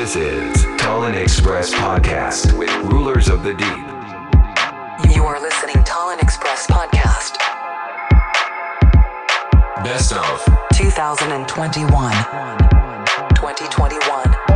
This is Tallinn Express Podcast with Rulers of the Deep. You are listening Tallinn Express Podcast. Best of 2021. 2021.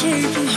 take you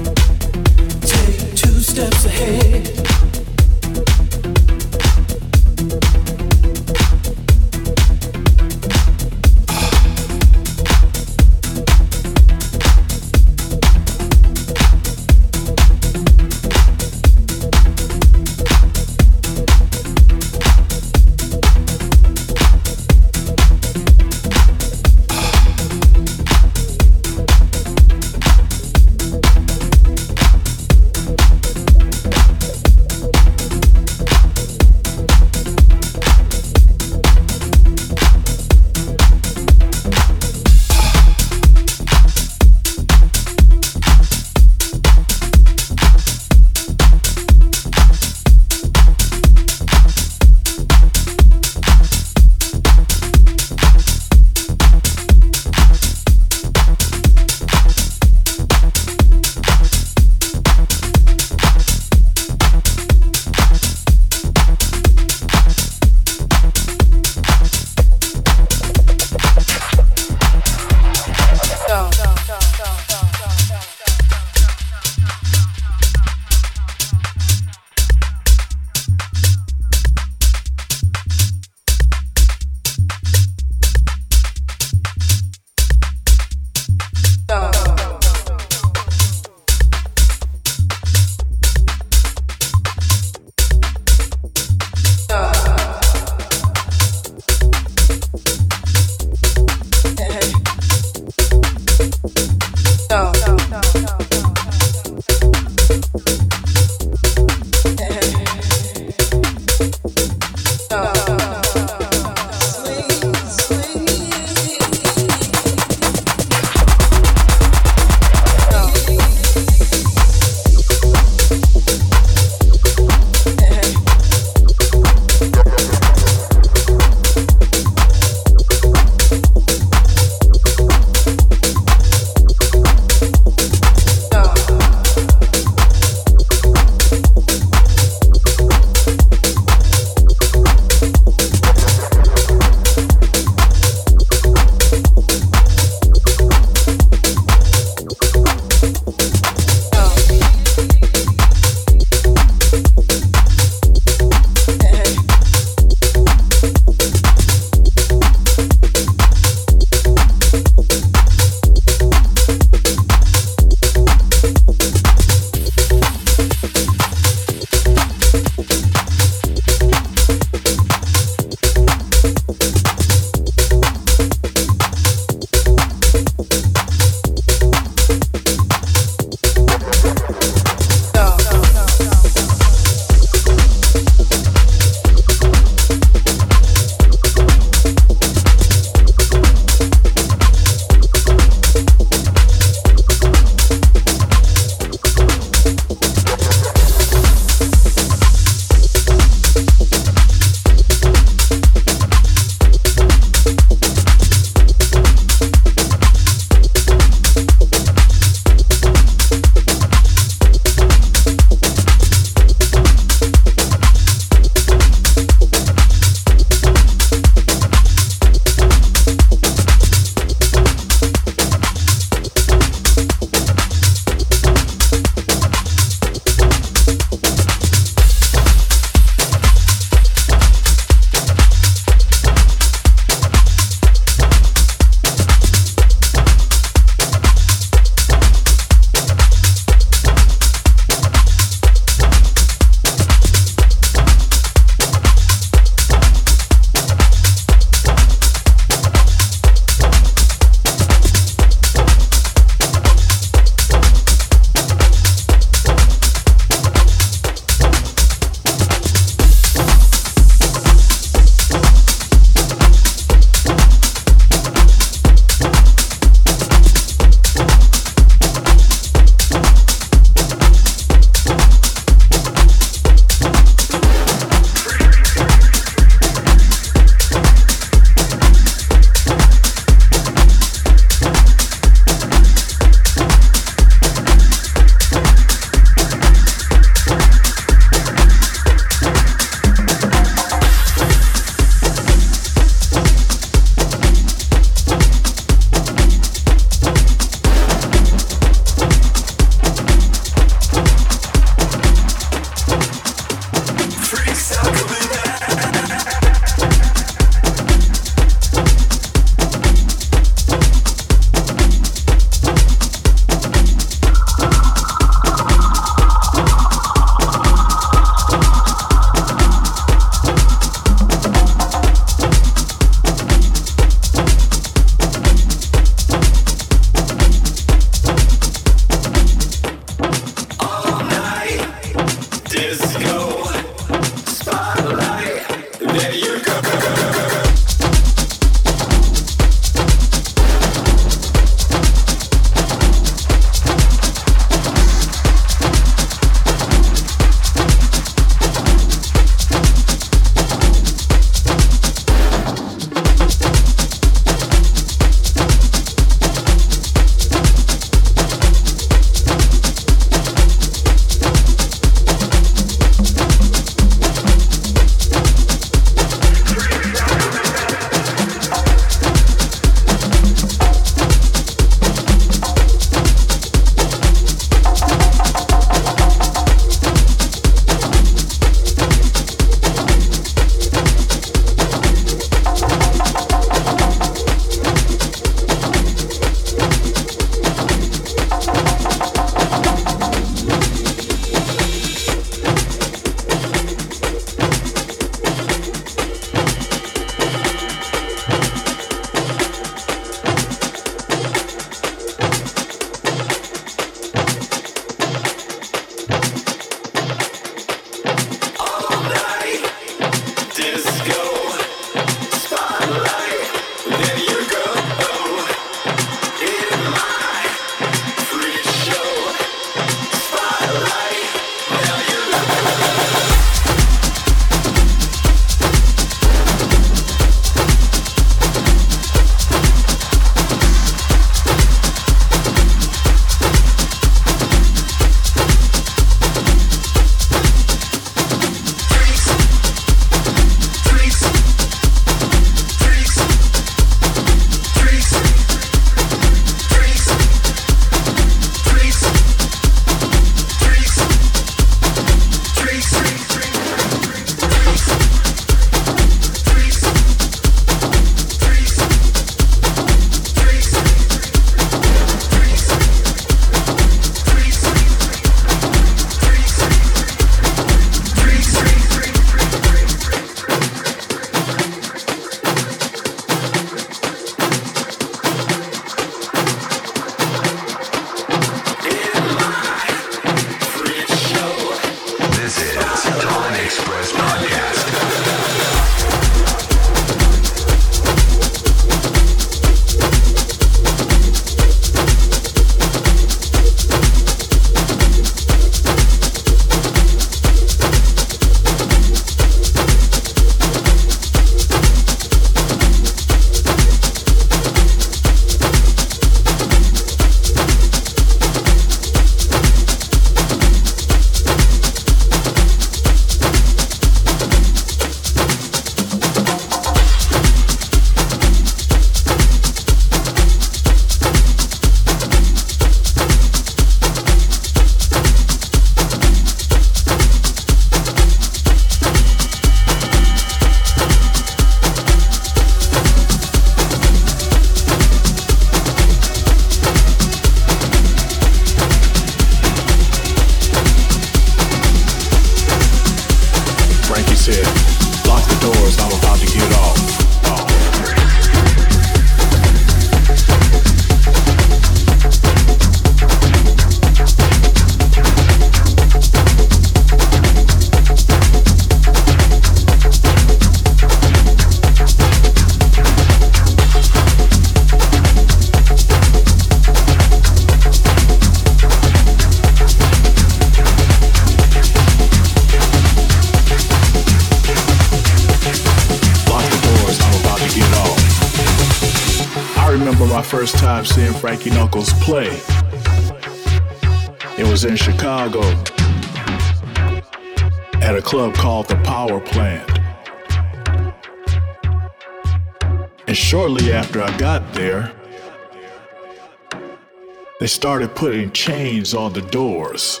started putting chains on the doors.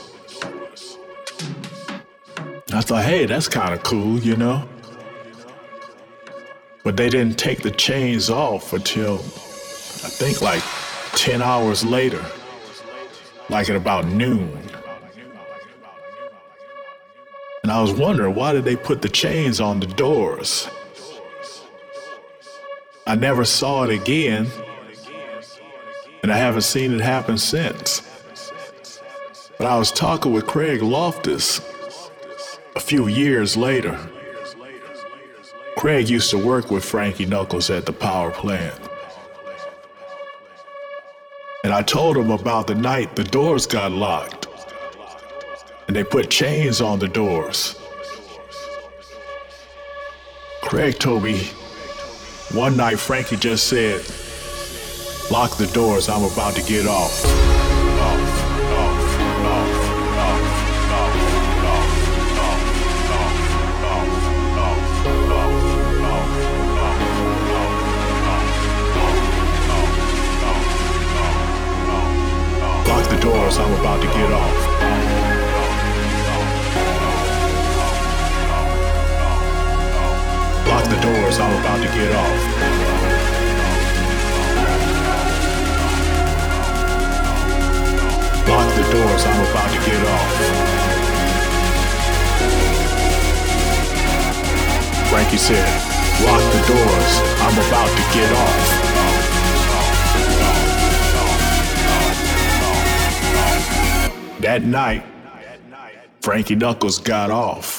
I thought, hey, that's kind of cool, you know? But they didn't take the chains off until I think like 10 hours later, like at about noon. And I was wondering why did they put the chains on the doors? I never saw it again, I haven't seen it happen since. But I was talking with Craig Loftus a few years later. Craig used to work with Frankie Knuckles at the power plant. And I told him about the night the doors got locked. And they put chains on the doors. Craig told me one night Frankie just said, Lock the doors, I'm about to get off. that night, Frankie Knuckles got off.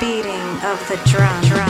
beating of the drum. drum.